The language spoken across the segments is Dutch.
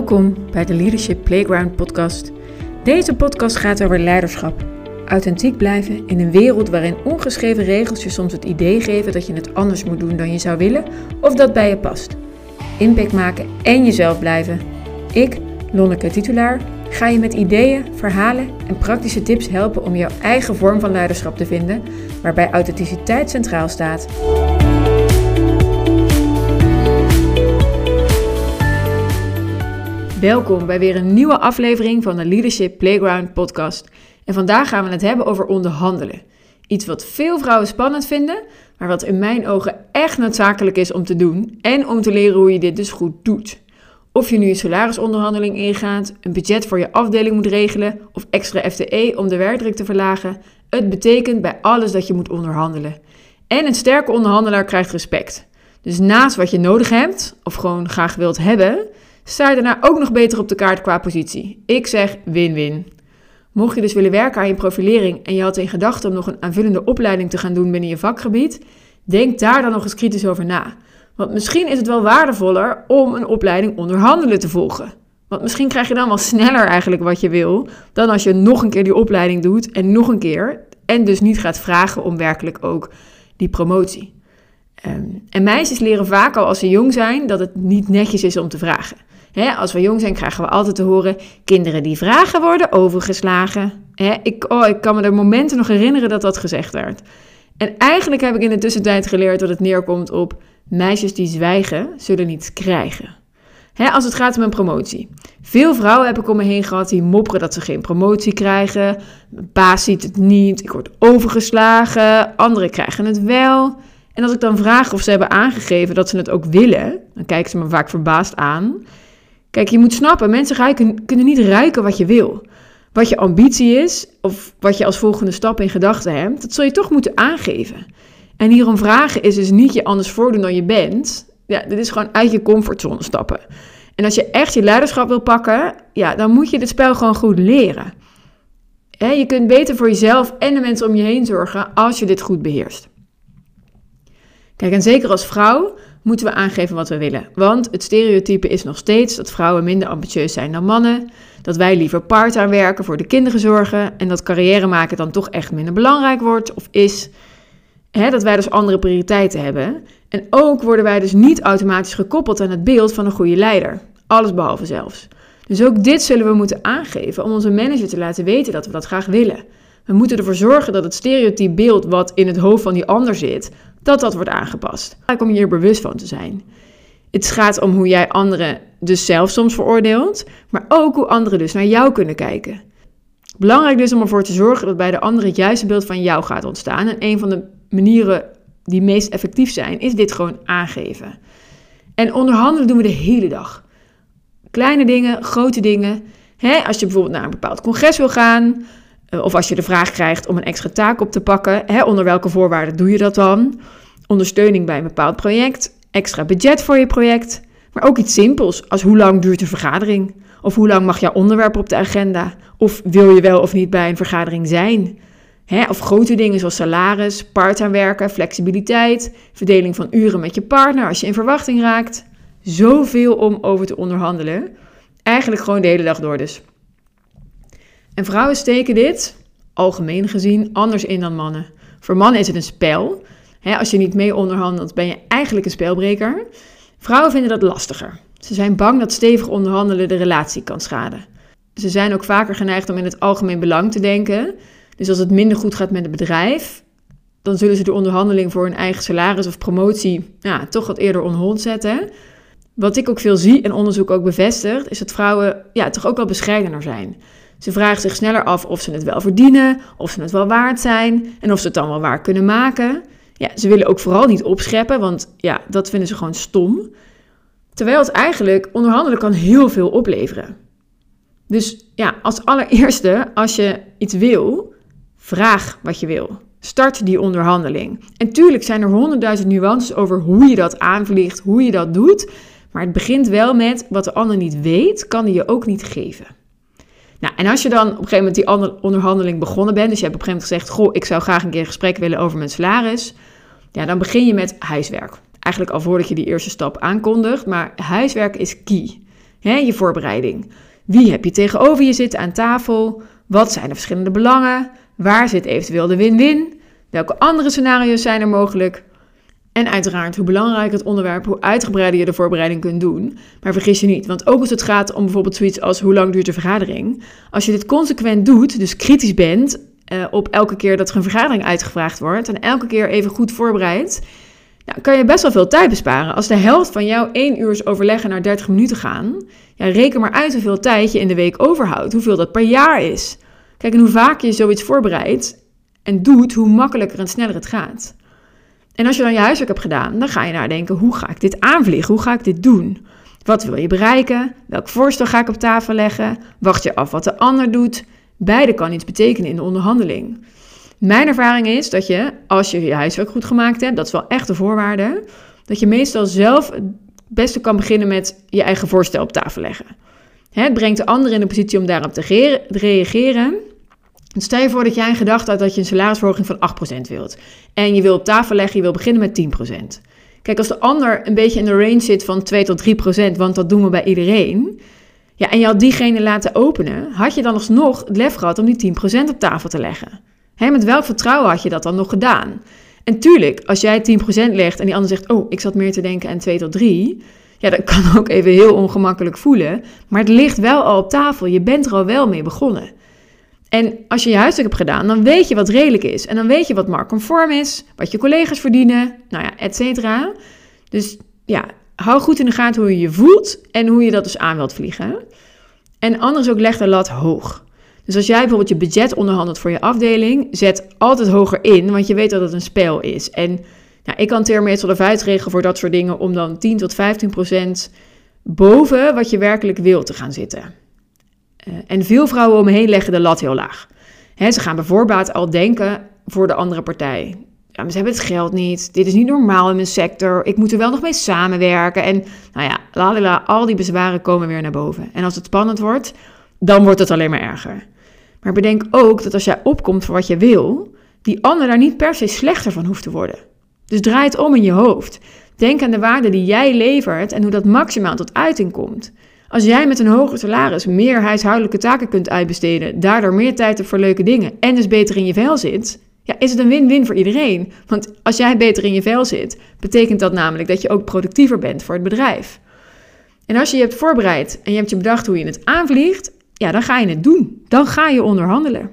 Welkom bij de Leadership Playground podcast. Deze podcast gaat over leiderschap. Authentiek blijven in een wereld waarin ongeschreven regels je soms het idee geven dat je het anders moet doen dan je zou willen of dat bij je past. Impact maken en jezelf blijven. Ik, Lonneke Titulaar, ga je met ideeën, verhalen en praktische tips helpen om jouw eigen vorm van leiderschap te vinden, waarbij authenticiteit centraal staat. Welkom bij weer een nieuwe aflevering van de Leadership Playground podcast. En vandaag gaan we het hebben over onderhandelen. Iets wat veel vrouwen spannend vinden, maar wat in mijn ogen echt noodzakelijk is om te doen en om te leren hoe je dit dus goed doet. Of je nu een salarisonderhandeling ingaat, een budget voor je afdeling moet regelen of extra FTE om de werkdruk te verlagen, het betekent bij alles dat je moet onderhandelen. En een sterke onderhandelaar krijgt respect. Dus naast wat je nodig hebt, of gewoon graag wilt hebben, sta je daarna ook nog beter op de kaart qua positie. Ik zeg win-win. Mocht je dus willen werken aan je profilering en je had in gedachten om nog een aanvullende opleiding te gaan doen binnen je vakgebied, denk daar dan nog eens kritisch over na. Want misschien is het wel waardevoller om een opleiding onderhandelen te volgen. Want misschien krijg je dan wel sneller eigenlijk wat je wil, dan als je nog een keer die opleiding doet en nog een keer. En dus niet gaat vragen om werkelijk ook die promotie. Ehm, en meisjes leren vaak al als ze jong zijn dat het niet netjes is om te vragen als we jong zijn, krijgen we altijd te horen: kinderen die vragen worden overgeslagen. ik, oh, ik kan me er momenten nog herinneren dat dat gezegd werd. En eigenlijk heb ik in de tussentijd geleerd dat het neerkomt op meisjes die zwijgen, zullen niets krijgen. als het gaat om een promotie. Veel vrouwen heb ik om me heen gehad die mopperen dat ze geen promotie krijgen. Mijn baas ziet het niet, ik word overgeslagen, anderen krijgen het wel. En als ik dan vraag of ze hebben aangegeven dat ze het ook willen, dan kijken ze me vaak verbaasd aan. Kijk, je moet snappen, mensen kunnen niet ruiken wat je wil. Wat je ambitie is, of wat je als volgende stap in gedachten hebt, dat zul je toch moeten aangeven. En hierom vragen is dus niet je anders voordoen dan je bent. Ja, dit is gewoon uit je comfortzone stappen. En als je echt je leiderschap wil pakken, ja, dan moet je dit spel gewoon goed leren. je kunt beter voor jezelf en de mensen om je heen zorgen als je dit goed beheerst. Kijk, en zeker als vrouw moeten we aangeven wat we willen. Want het stereotype is nog steeds dat vrouwen minder ambitieus zijn dan mannen. Dat wij liever part-time werken, voor de kinderen zorgen. En dat carrière maken dan toch echt minder belangrijk wordt of is. dat wij dus andere prioriteiten hebben. En ook worden wij dus niet automatisch gekoppeld aan het beeld van een goede leider. Alles behalve zelfs. Dus ook dit zullen we moeten aangeven om onze manager te laten weten dat we dat graag willen. We moeten ervoor zorgen dat het stereotype beeld wat in het hoofd van die ander zit, dat dat wordt aangepast. Om je hier bewust van te zijn. Het gaat om hoe jij anderen dus zelf soms veroordeelt, maar ook hoe anderen dus naar jou kunnen kijken. Belangrijk dus om ervoor te zorgen dat bij de ander het juiste beeld van jou gaat ontstaan. En een van de manieren die meest effectief zijn, is dit gewoon aangeven. En onderhandelen doen we de hele dag. Kleine dingen, grote dingen. als je bijvoorbeeld naar een bepaald congres wil gaan, of als je de vraag krijgt om een extra taak op te pakken, hè, onder welke voorwaarden doe je dat dan? Ondersteuning bij een bepaald project, extra budget voor je project, maar ook iets simpels als hoe lang duurt een vergadering? Of hoe lang mag jouw onderwerp op de agenda? Of wil je wel of niet bij een vergadering zijn? Hè, of grote dingen zoals salaris, part-time werken, flexibiliteit, verdeling van uren met je partner als je in verwachting raakt. Zoveel om over te onderhandelen. Eigenlijk gewoon de hele dag door dus. En vrouwen steken dit, algemeen gezien, anders in dan mannen. Voor mannen is het een spel. als je niet mee onderhandelt, ben je eigenlijk een spelbreker. Vrouwen vinden dat lastiger. Ze zijn bang dat stevig onderhandelen de relatie kan schaden. Ze zijn ook vaker geneigd om in het algemeen belang te denken. Dus als het minder goed gaat met het bedrijf, dan zullen ze de onderhandeling voor hun eigen salaris of promotie ja, toch wat eerder on zetten. Wat ik ook veel zie en onderzoek ook bevestigt, is dat vrouwen ja, toch ook wel bescheidener zijn. Ze vragen zich sneller af of ze het wel verdienen, of ze het wel waard zijn en of ze het dan wel waar kunnen maken. Ja, ze willen ook vooral niet opscheppen, want ja, dat vinden ze gewoon stom. Terwijl het eigenlijk onderhandelen kan heel veel opleveren. Dus ja, als allereerste, als je iets wil, vraag wat je wil. Start die onderhandeling. En tuurlijk zijn er honderdduizend nuances over hoe je dat aanvliegt, hoe je dat doet. Maar het begint wel met wat de ander niet weet, kan hij je ook niet geven. Nou, en als je dan op een gegeven moment die onderhandeling begonnen bent, dus je hebt op een gegeven moment gezegd, goh, ik zou graag een keer een gesprek willen over mijn salaris, ja, dan begin je met huiswerk. Eigenlijk al voordat je die eerste stap aankondigt, maar huiswerk is key. Je voorbereiding. Wie heb je tegenover je zitten aan tafel? Wat zijn de verschillende belangen? Waar zit eventueel de win-win? Welke andere scenario's zijn er mogelijk? En uiteraard, hoe belangrijk het onderwerp, hoe uitgebreider je de voorbereiding kunt doen. Maar vergis je niet, want ook als het gaat om bijvoorbeeld zoiets als hoe lang duurt de vergadering. Als je dit consequent doet, dus kritisch bent uh, op elke keer dat er een vergadering uitgevraagd wordt en elke keer even goed voorbereid, nou, kan je best wel veel tijd besparen. Als de helft van jouw 1 uur overleggen naar 30 minuten gaan, ja, reken maar uit hoeveel tijd je in de week overhoudt, hoeveel dat per jaar is. Kijk, en hoe vaker je zoiets voorbereidt en doet, hoe makkelijker en sneller het gaat. En als je dan je huiswerk hebt gedaan, dan ga je nadenken: hoe ga ik dit aanvliegen? Hoe ga ik dit doen? Wat wil je bereiken? Welk voorstel ga ik op tafel leggen? Wacht je af wat de ander doet? Beide kan iets betekenen in de onderhandeling. Mijn ervaring is dat je, als je je huiswerk goed gemaakt hebt, dat is wel echt de voorwaarde, dat je meestal zelf het beste kan beginnen met je eigen voorstel op tafel leggen. Het brengt de ander in de positie om daarop te reageren. Stel je voor dat jij een gedachte had dat je een salarisverhoging van 8% wilt. En je wil op tafel leggen, je wil beginnen met 10%. Kijk, als de ander een beetje in de range zit van 2 tot 3%, want dat doen we bij iedereen. Ja, en je had diegene laten openen, had je dan alsnog het lef gehad om die 10% op tafel te leggen. Met welk vertrouwen had je dat dan nog gedaan? En tuurlijk, als jij 10% legt en die ander zegt, oh, ik zat meer te denken aan 2 tot 3, ja, dat kan ook even heel ongemakkelijk voelen. Maar het ligt wel al op tafel, je bent er al wel mee begonnen. En als je je huiswerk hebt gedaan, dan weet je wat redelijk is. En dan weet je wat marktconform is, wat je collega's verdienen, nou ja, et cetera. Dus ja, hou goed in de gaten hoe je je voelt en hoe je dat dus aan wilt vliegen. En anders ook leg de lat hoog. Dus als jij bijvoorbeeld je budget onderhandelt voor je afdeling, zet altijd hoger in, want je weet dat het een spel is. En nou, ik kan meestal de vuistregel voor dat soort dingen om dan 10 tot 15 procent boven wat je werkelijk wilt te gaan zitten. Uh, en veel vrouwen om me heen leggen de lat heel laag. Ze gaan bijvoorbeeld al denken voor de andere partij. Ja, ze hebben het geld niet. Dit is niet normaal in mijn sector. Ik moet er wel nog mee samenwerken. En nou ja, lalala, al die bezwaren komen weer naar boven. En als het spannend wordt, dan wordt het alleen maar erger. Maar bedenk ook dat als jij opkomt voor wat je wil, die ander daar niet per se slechter van hoeft te worden. Dus draai het om in je hoofd. Denk aan de waarde die jij levert en hoe dat maximaal tot uiting komt. Als jij met een hoger salaris meer huishoudelijke taken kunt uitbesteden, daardoor meer tijd hebt voor leuke dingen en dus beter in je vel zit, ja, is het een win-win voor iedereen. Want als jij beter in je vel zit, betekent dat namelijk dat je ook productiever bent voor het bedrijf. En als je je hebt voorbereid en je hebt je bedacht hoe je het aanvliegt, ja, dan ga je het doen. Dan ga je onderhandelen.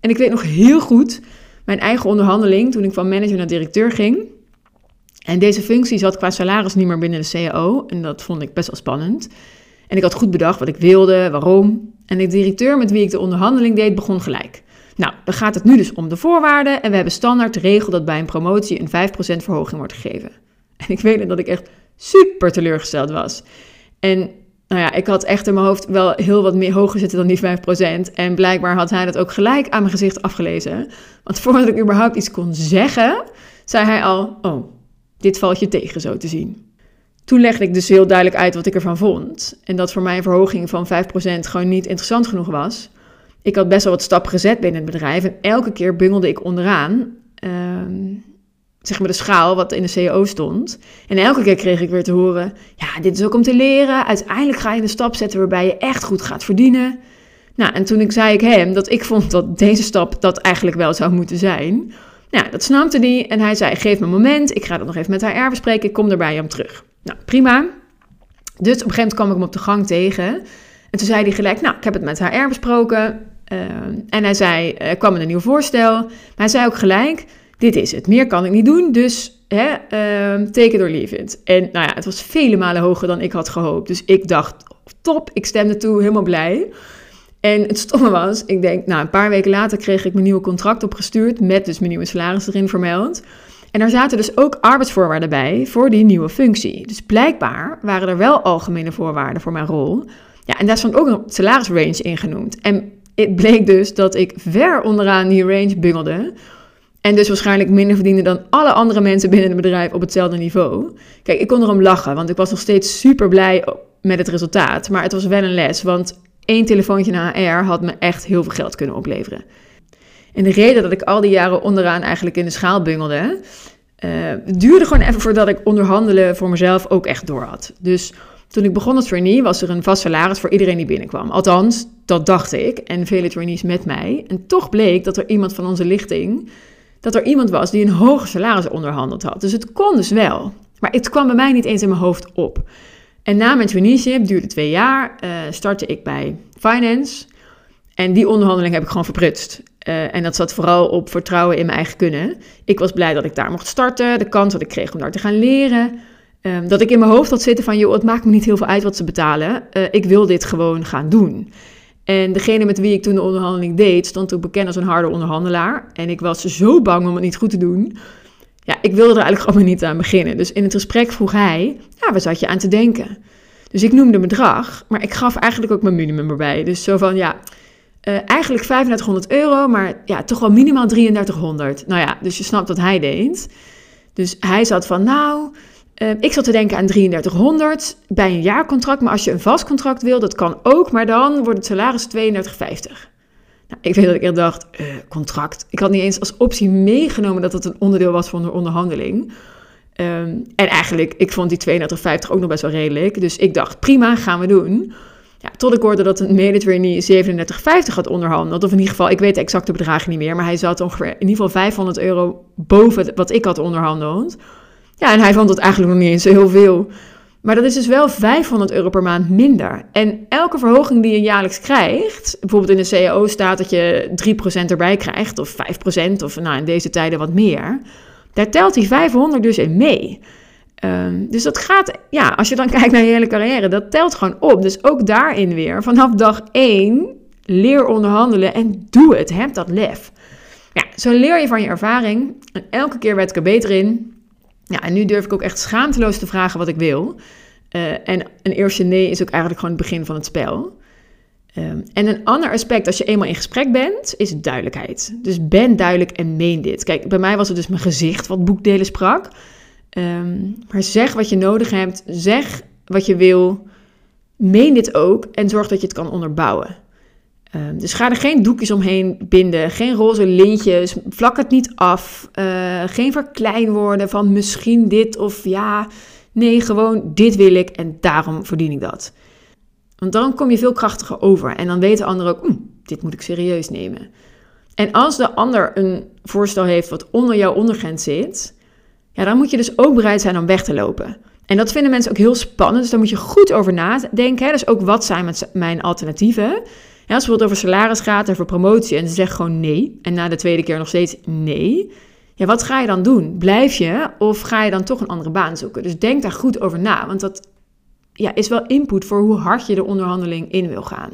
En ik weet nog heel goed mijn eigen onderhandeling toen ik van manager naar directeur ging. En deze functie zat qua salaris niet meer binnen de CAO. En dat vond ik best wel spannend. En ik had goed bedacht wat ik wilde, waarom. En de directeur met wie ik de onderhandeling deed, begon gelijk. Nou, dan gaat het nu dus om de voorwaarden. En we hebben standaard de regel dat bij een promotie een 5% verhoging wordt gegeven. En ik weet dat ik echt super teleurgesteld was. En nou ja, ik had echt in mijn hoofd wel heel wat meer hoger zitten dan die 5%. En blijkbaar had hij dat ook gelijk aan mijn gezicht afgelezen. Want voordat ik überhaupt iets kon zeggen, zei hij al: Oh, dit valt je tegen zo te zien. Toen legde ik dus heel duidelijk uit wat ik ervan vond. En dat voor mij een verhoging van 5% gewoon niet interessant genoeg was. Ik had best wel wat stappen gezet binnen het bedrijf. En elke keer bungelde ik onderaan. Ehm, zeg maar de schaal wat in de CEO stond. En elke keer kreeg ik weer te horen: ja, dit is ook om te leren. Uiteindelijk ga je een stap zetten waarbij je echt goed gaat verdienen. Nou, en toen ik zei ik hem dat ik vond dat deze stap dat eigenlijk wel zou moeten zijn. Nou, dat snapte hij en hij zei: geef me een moment, ik ga dat nog even met haar bespreken, ik kom er bij hem terug. Nou, prima. Dus op een gegeven moment kwam ik hem op de gang tegen. En toen zei hij gelijk: Nou, ik heb het met HR besproken. Uh, en hij zei: Er kwam een nieuw voorstel. Maar hij zei ook gelijk: dit is het. Meer kan ik niet doen, dus uh, take it or leave. En nou ja, het was vele malen hoger dan ik had gehoopt. Dus ik dacht, top, ik stemde toe, helemaal blij. En het stomme was, ik denk, nou, een paar weken later kreeg ik mijn nieuwe contract opgestuurd... met dus mijn nieuwe salaris erin vermeld. En daar zaten dus ook arbeidsvoorwaarden bij voor die nieuwe functie. Dus blijkbaar waren er wel algemene voorwaarden voor mijn rol. Ja, en daar stond ook een salarisrange in genoemd. En het bleek dus dat ik ver onderaan die range bungelde... En dus waarschijnlijk minder verdiende dan alle andere mensen binnen het bedrijf op hetzelfde niveau. Kijk, ik kon erom lachen, want ik was nog steeds super blij met het resultaat. Maar het was wel een les, want één telefoontje naar HR had me echt heel veel geld kunnen opleveren. En de reden dat ik al die jaren onderaan eigenlijk in de schaal bungelde, uh, duurde gewoon even voordat ik onderhandelen voor mezelf ook echt door had. Dus Toen ik begon als trainee was er een vast salaris voor iedereen die binnenkwam. Althans, dat dacht ik en vele trainees met mij. En toch bleek dat er iemand van onze lichting, dat er iemand was die een hoger salaris onderhandeld had. Dus het kon dus wel. Maar het kwam bij mij niet eens in mijn hoofd op. En na mijn traineeship, duurde twee jaar, uh, startte ik bij Finance. En die onderhandeling heb ik gewoon verprutst. Uh, en dat zat vooral op vertrouwen in mijn eigen kunnen. Ik was blij dat ik daar mocht starten, de kans dat ik kreeg om daar te gaan leren. Um, dat ik in mijn hoofd had zitten van, joh, het maakt me niet heel veel uit wat ze betalen. Uh, ik wil dit gewoon gaan doen. En degene met wie ik toen de onderhandeling deed, stond ook bekend als een harde onderhandelaar. En ik was zo bang om het niet goed te doen. Ja, ik wilde er eigenlijk gewoon niet aan beginnen. Dus in het gesprek vroeg hij, ja, waar zat je aan te denken? Dus ik noemde een bedrag, maar ik gaf eigenlijk ook mijn minimum erbij. Dus zo van, ja, uh, eigenlijk 3500 euro, maar ja, toch wel minimaal 3300. Nou ja, dus je snapt wat hij deed. Dus hij zat van, nou, uh, ik zat te denken aan 3300 bij een jaarcontract. Maar als je een vast contract wil, dat kan ook, maar dan wordt het salaris 32,50. Nou, ik weet dat ik echt dacht, uh, contract. Ik had niet eens als optie meegenomen dat het een onderdeel was van de onderhandeling. Um, en eigenlijk, ik vond die 32,50 ook nog best wel redelijk. Dus ik dacht, prima, gaan we doen. Ja, tot ik hoorde dat een mede-trainee 37,50 had onderhandeld. Of in ieder geval, ik weet de exacte bedragen niet meer. Maar hij zat ongeveer in ieder geval 500 euro boven wat ik had onderhandeld. Ja, en hij vond het eigenlijk nog niet eens heel veel. Maar dat is dus wel 500 euro per maand minder. En elke verhoging die je jaarlijks krijgt, bijvoorbeeld in de CAO staat dat je 3% erbij krijgt, of 5%, of nou, in deze tijden wat meer. Daar telt die 500 dus in mee. Um, dus dat gaat, ja, als je dan kijkt naar je hele carrière, dat telt gewoon op. Dus ook daarin weer, vanaf dag 1, leer onderhandelen en doe het. Heb dat lef. Ja, zo leer je van je ervaring. En elke keer werd ik er beter in. Ja, en nu durf ik ook echt schaamteloos te vragen wat ik wil. Uh, en een eerste nee is ook eigenlijk gewoon het begin van het spel. Um, en een ander aspect, als je eenmaal in gesprek bent, is duidelijkheid. Dus ben duidelijk en meen dit. Kijk, bij mij was het dus mijn gezicht wat boekdelen sprak. Um, maar zeg wat je nodig hebt, zeg wat je wil, meen dit ook en zorg dat je het kan onderbouwen. Um, dus ga er geen doekjes omheen binden, geen roze lintjes, vlak het niet af, uh, geen verkleinwoorden van misschien dit of ja, nee, gewoon dit wil ik en daarom verdien ik dat. Want dan kom je veel krachtiger over en dan weten anderen ook, dit moet ik serieus nemen. En als de ander een voorstel heeft wat onder jouw ondergrens zit, ja, dan moet je dus ook bereid zijn om weg te lopen. En dat vinden mensen ook heel spannend, dus daar moet je goed over nadenken. Hè? Dus ook wat zijn mijn alternatieven? Ja, als het bijvoorbeeld over salaris gaat, over promotie en ze zeggen gewoon nee, en na de tweede keer nog steeds nee, ja, wat ga je dan doen? Blijf je of ga je dan toch een andere baan zoeken? Dus denk daar goed over na, want dat ja, is wel input voor hoe hard je de onderhandeling in wil gaan.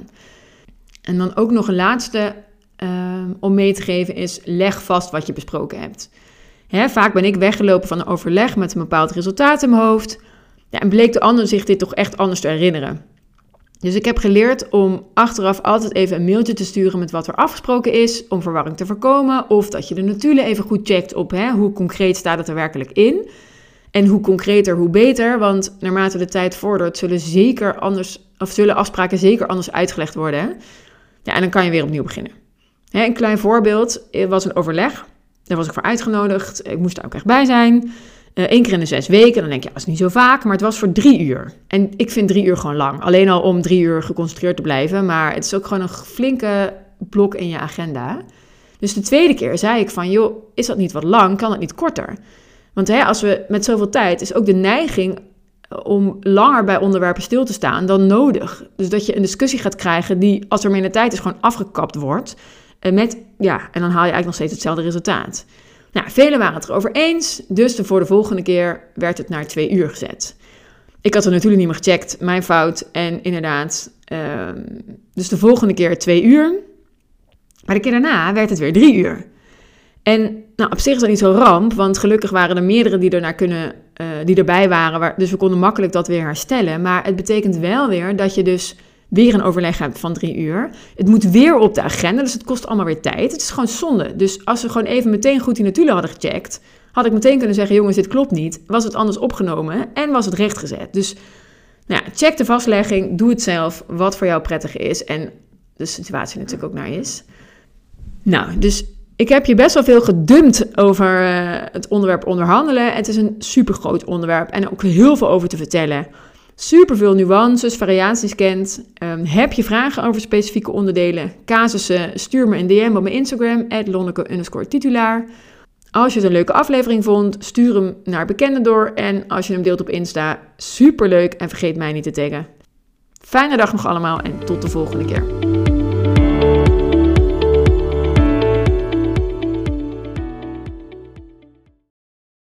En dan ook nog een laatste um, om mee te geven is, leg vast wat je besproken hebt. Vaak ben ik weggelopen van een overleg met een bepaald resultaat in mijn hoofd. Ja, en bleek de ander zich dit toch echt anders te herinneren. Dus ik heb geleerd om achteraf altijd even een mailtje te sturen met wat er afgesproken is, om verwarring te voorkomen. Of dat je de notulen even goed checkt op hè, hoe concreet staat het er werkelijk in. En hoe concreter, hoe beter. Want naarmate de tijd vordert, zullen, zeker anders, of zullen afspraken zeker anders uitgelegd worden. Ja, en dan kan je weer opnieuw beginnen. Hè, een klein voorbeeld was een overleg. Daar was ik voor uitgenodigd. Ik moest er ook echt bij zijn. Eén eh, keer in de zes weken. Dan denk je, ja, dat is niet zo vaak. Maar het was voor drie uur. En ik vind drie uur gewoon lang. Alleen al om drie uur geconcentreerd te blijven. Maar het is ook gewoon een flinke blok in je agenda. Dus de tweede keer zei ik van, joh, is dat niet wat lang? Kan het niet korter? Want hè, als we met zoveel tijd, is ook de neiging om langer bij onderwerpen stil te staan dan nodig. Dus dat je een discussie gaat krijgen die, als er minder tijd is, gewoon afgekapt wordt. En, met, ja, en dan haal je eigenlijk nog steeds hetzelfde resultaat. Nou, velen waren het erover eens, dus voor de volgende keer werd het naar twee uur gezet. Ik had er natuurlijk niet meer gecheckt, mijn fout. En inderdaad, um, dus de volgende keer twee uur. Maar de keer daarna werd het weer drie uur. En nou, op zich is dat niet zo ramp, want gelukkig waren er meerdere die, ernaar kunnen, uh, die erbij waren. Dus we konden makkelijk dat weer herstellen. Maar het betekent wel weer dat je dus weer een overleg van drie uur. Het moet weer op de agenda, dus het kost allemaal weer tijd. Het is gewoon zonde. Dus als we gewoon even meteen goed die natuurlijk hadden gecheckt, had ik meteen kunnen zeggen: jongens, dit klopt niet. Was het anders opgenomen en was het rechtgezet. Dus nou ja, check de vastlegging, doe het zelf, wat voor jou prettig is en de situatie natuurlijk ook naar is. Nou, dus ik heb je best wel veel gedumpt over uh, het onderwerp onderhandelen. Het is een super groot onderwerp en ook heel veel over te vertellen. Super veel nuances, variaties kent. Ehm, heb je vragen over specifieke onderdelen, casussen, stuur me een DM op mijn Instagram, lonneke titulaar. Als je het een leuke aflevering vond, stuur hem naar bekenden door. En als je hem deelt op Insta, super leuk en vergeet mij niet te taggen. Fijne dag nog allemaal en tot de volgende keer.